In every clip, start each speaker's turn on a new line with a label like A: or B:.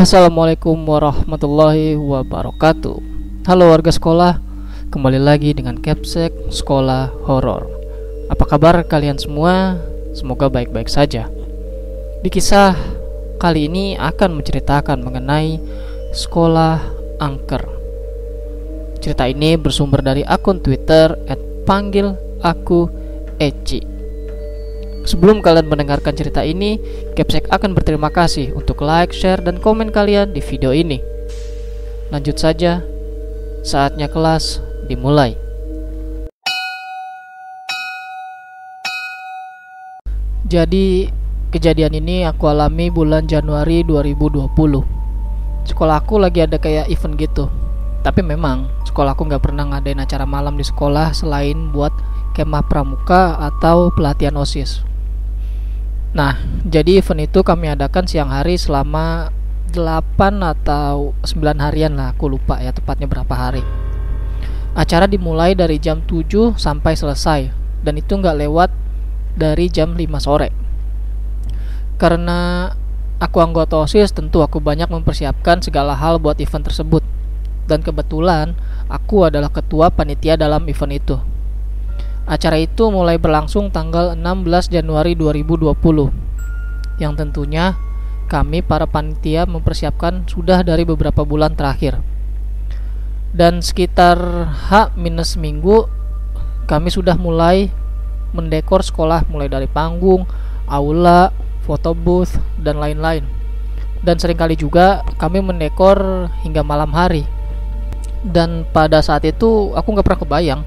A: Assalamualaikum warahmatullahi wabarakatuh. Halo warga sekolah Kembali lagi dengan Capsek Sekolah Horor. Apa kabar kalian semua? Semoga baik-baik saja. Di kisah kali ini akan menceritakan mengenai Sekolah Angker. Cerita ini bersumber dari akun Twitter at panggil aku Eci Sebelum kalian mendengarkan cerita ini, Capsek akan berterima kasih untuk like, share, dan komen kalian di video ini. Lanjut saja, saatnya kelas dimulai. Jadi, kejadian ini aku alami bulan Januari 2020. Sekolahku lagi ada kayak event gitu. Tapi memang, sekolahku nggak pernah ngadain acara malam di sekolah selain buat kemah pramuka atau pelatihan OSIS. Nah, jadi event itu kami adakan siang hari selama 8 atau 9 harian lah, aku lupa ya tepatnya berapa hari. Acara dimulai dari jam 7 sampai selesai dan itu nggak lewat dari jam 5 sore. Karena aku anggota OSIS, tentu aku banyak mempersiapkan segala hal buat event tersebut. Dan kebetulan aku adalah ketua panitia dalam event itu. Acara itu mulai berlangsung tanggal 16 Januari 2020 yang tentunya kami para panitia mempersiapkan sudah dari beberapa bulan terakhir. Dan sekitar H minus minggu kami sudah mulai mendekor sekolah mulai dari panggung, aula, foto booth, dan lain-lain. Dan sering kali juga kami mendekor hingga malam hari. Dan pada saat itu aku nggak pernah kebayang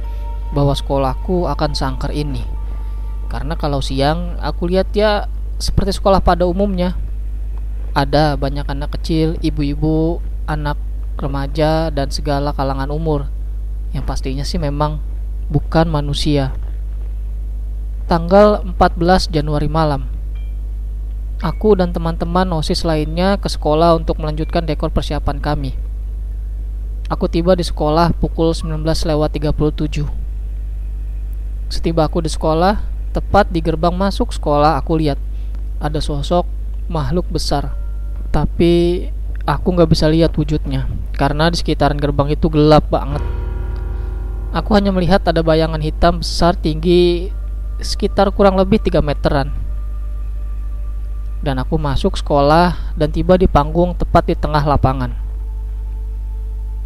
A: bahwa sekolahku akan sangkar ini. Karena kalau siang aku lihat ya seperti sekolah pada umumnya. Ada banyak anak kecil, ibu-ibu, anak remaja dan segala kalangan umur. Yang pastinya sih memang bukan manusia. Tanggal 14 Januari malam. Aku dan teman-teman OSIS lainnya ke sekolah untuk melanjutkan dekor persiapan kami. Aku tiba di sekolah pukul 19 lewat 37 Setiba aku di sekolah, tepat di gerbang masuk sekolah aku lihat ada sosok makhluk besar. Tapi aku nggak bisa lihat wujudnya karena di sekitaran gerbang itu gelap banget. Aku hanya melihat ada bayangan hitam besar tinggi sekitar kurang lebih 3 meteran. Dan aku masuk sekolah dan tiba di panggung tepat di tengah lapangan.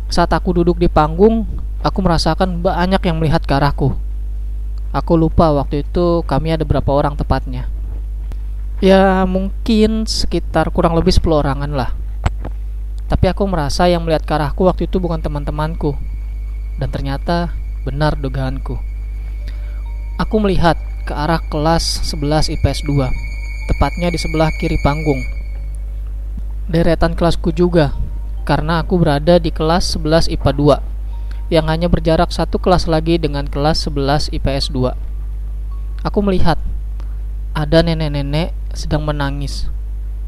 A: Saat aku duduk di panggung, aku merasakan banyak yang melihat ke arahku. Aku lupa waktu itu kami ada berapa orang tepatnya. Ya mungkin sekitar kurang lebih 10 orangan lah. Tapi aku merasa yang melihat ke arahku waktu itu bukan teman-temanku. Dan ternyata benar dugaanku. Aku melihat ke arah kelas 11 IPS 2, tepatnya di sebelah kiri panggung. Deretan kelasku juga, karena aku berada di kelas 11 IPA 2 yang hanya berjarak satu kelas lagi dengan kelas 11 IPS 2. Aku melihat ada nenek-nenek sedang menangis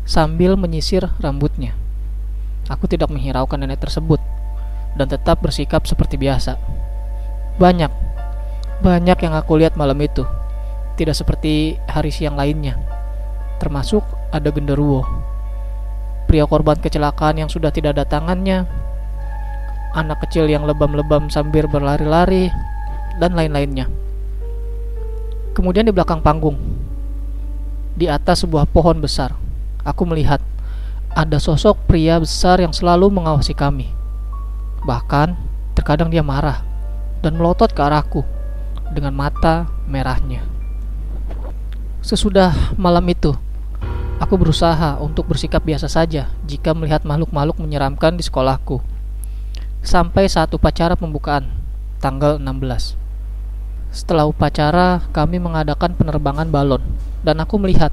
A: sambil menyisir rambutnya. Aku tidak menghiraukan nenek tersebut dan tetap bersikap seperti biasa. Banyak, banyak yang aku lihat malam itu. Tidak seperti hari siang lainnya. Termasuk ada genderuwo. Pria korban kecelakaan yang sudah tidak ada tangannya anak kecil yang lebam-lebam sambil berlari-lari, dan lain-lainnya. Kemudian di belakang panggung, di atas sebuah pohon besar, aku melihat ada sosok pria besar yang selalu mengawasi kami. Bahkan, terkadang dia marah dan melotot ke arahku dengan mata merahnya. Sesudah malam itu, aku berusaha untuk bersikap biasa saja jika melihat makhluk-makhluk menyeramkan di sekolahku sampai saat upacara pembukaan tanggal 16. Setelah upacara, kami mengadakan penerbangan balon dan aku melihat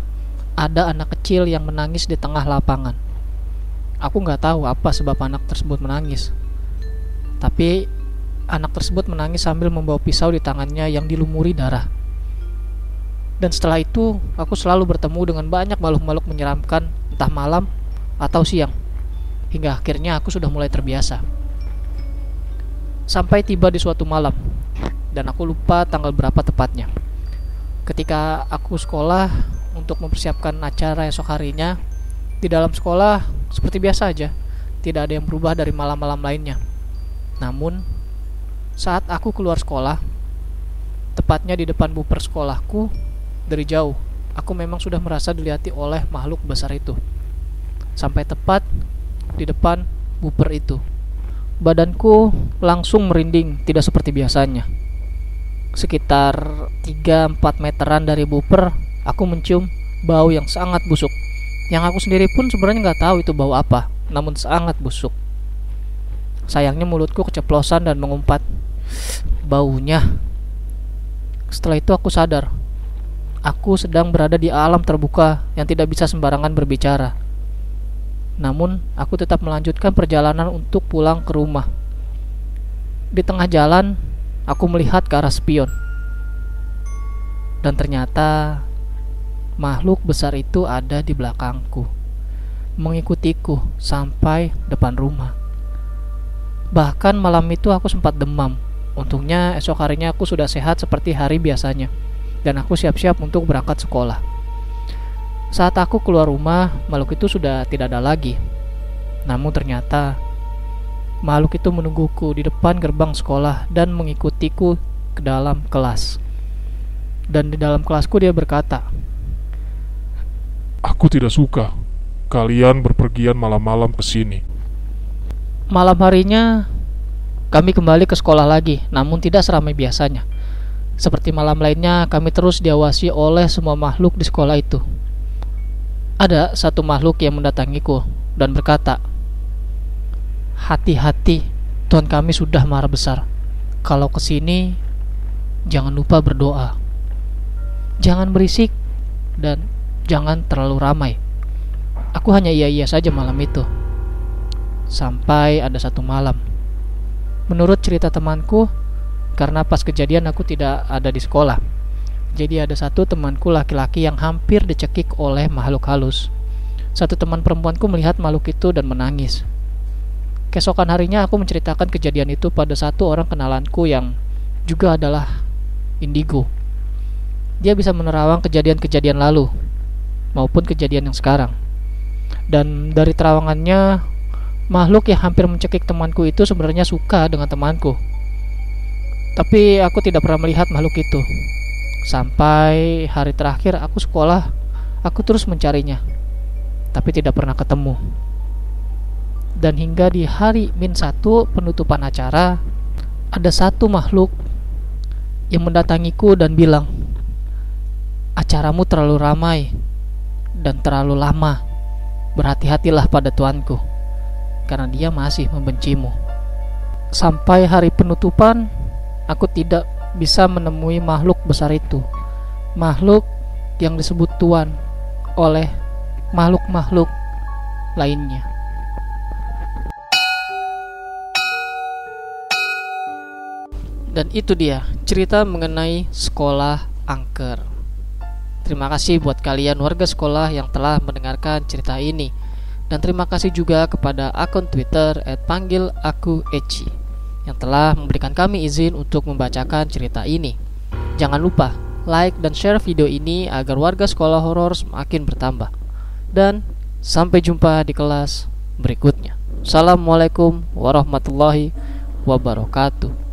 A: ada anak kecil yang menangis di tengah lapangan. Aku nggak tahu apa sebab anak tersebut menangis. Tapi anak tersebut menangis sambil membawa pisau di tangannya yang dilumuri darah. Dan setelah itu, aku selalu bertemu dengan banyak makhluk-makhluk menyeramkan entah malam atau siang. Hingga akhirnya aku sudah mulai terbiasa sampai tiba di suatu malam dan aku lupa tanggal berapa tepatnya. Ketika aku sekolah untuk mempersiapkan acara esok harinya, Di dalam sekolah seperti biasa aja, tidak ada yang berubah dari malam-malam lainnya. Namun, saat aku keluar sekolah, tepatnya di depan buper sekolahku, dari jauh, aku memang sudah merasa dilihati oleh makhluk besar itu. Sampai tepat di depan buper itu. Badanku langsung merinding, tidak seperti biasanya. Sekitar 3-4 meteran dari buper, aku mencium bau yang sangat busuk. Yang aku sendiri pun sebenarnya nggak tahu itu bau apa, namun sangat busuk. Sayangnya mulutku keceplosan dan mengumpat. Baunya. Setelah itu aku sadar. Aku sedang berada di alam terbuka yang tidak bisa sembarangan berbicara. Namun, aku tetap melanjutkan perjalanan untuk pulang ke rumah. Di tengah jalan, aku melihat ke arah spion. Dan ternyata makhluk besar itu ada di belakangku, mengikutiku sampai depan rumah. Bahkan malam itu aku sempat demam. Untungnya esok harinya aku sudah sehat seperti hari biasanya, dan aku siap-siap untuk berangkat sekolah. Saat aku keluar rumah, makhluk itu sudah tidak ada lagi. Namun ternyata makhluk itu menungguku di depan gerbang sekolah dan mengikutiku ke dalam kelas. Dan di dalam kelasku dia berkata,
B: Aku tidak suka kalian berpergian malam-malam ke sini.
A: Malam harinya kami kembali ke sekolah lagi, namun tidak seramai biasanya. Seperti malam lainnya, kami terus diawasi oleh semua makhluk di sekolah itu. Ada satu makhluk yang mendatangiku dan berkata, "Hati-hati, Tuhan kami sudah marah besar. Kalau ke sini, jangan lupa berdoa. Jangan berisik dan jangan terlalu ramai." Aku hanya iya-iya saja malam itu. Sampai ada satu malam. Menurut cerita temanku, karena pas kejadian aku tidak ada di sekolah jadi ada satu temanku laki-laki yang hampir dicekik oleh makhluk halus. Satu teman perempuanku melihat makhluk itu dan menangis. Keesokan harinya aku menceritakan kejadian itu pada satu orang kenalanku yang juga adalah indigo. Dia bisa menerawang kejadian-kejadian lalu maupun kejadian yang sekarang. Dan dari terawangannya, makhluk yang hampir mencekik temanku itu sebenarnya suka dengan temanku. Tapi aku tidak pernah melihat makhluk itu. Sampai hari terakhir aku sekolah, aku terus mencarinya, tapi tidak pernah ketemu. Dan hingga di hari min satu penutupan acara, ada satu makhluk yang mendatangiku dan bilang, acaramu terlalu ramai dan terlalu lama. Berhati-hatilah pada tuanku, karena dia masih membencimu. Sampai hari penutupan, aku tidak bisa menemui makhluk besar itu. Makhluk yang disebut Tuan oleh makhluk-makhluk lainnya. Dan itu dia cerita mengenai sekolah angker. Terima kasih buat kalian warga sekolah yang telah mendengarkan cerita ini. Dan terima kasih juga kepada akun Twitter @panggil_aku_eci yang telah memberikan kami izin untuk membacakan cerita ini. Jangan lupa like dan share video ini agar warga sekolah horor semakin bertambah. Dan sampai jumpa di kelas berikutnya. Assalamualaikum warahmatullahi wabarakatuh.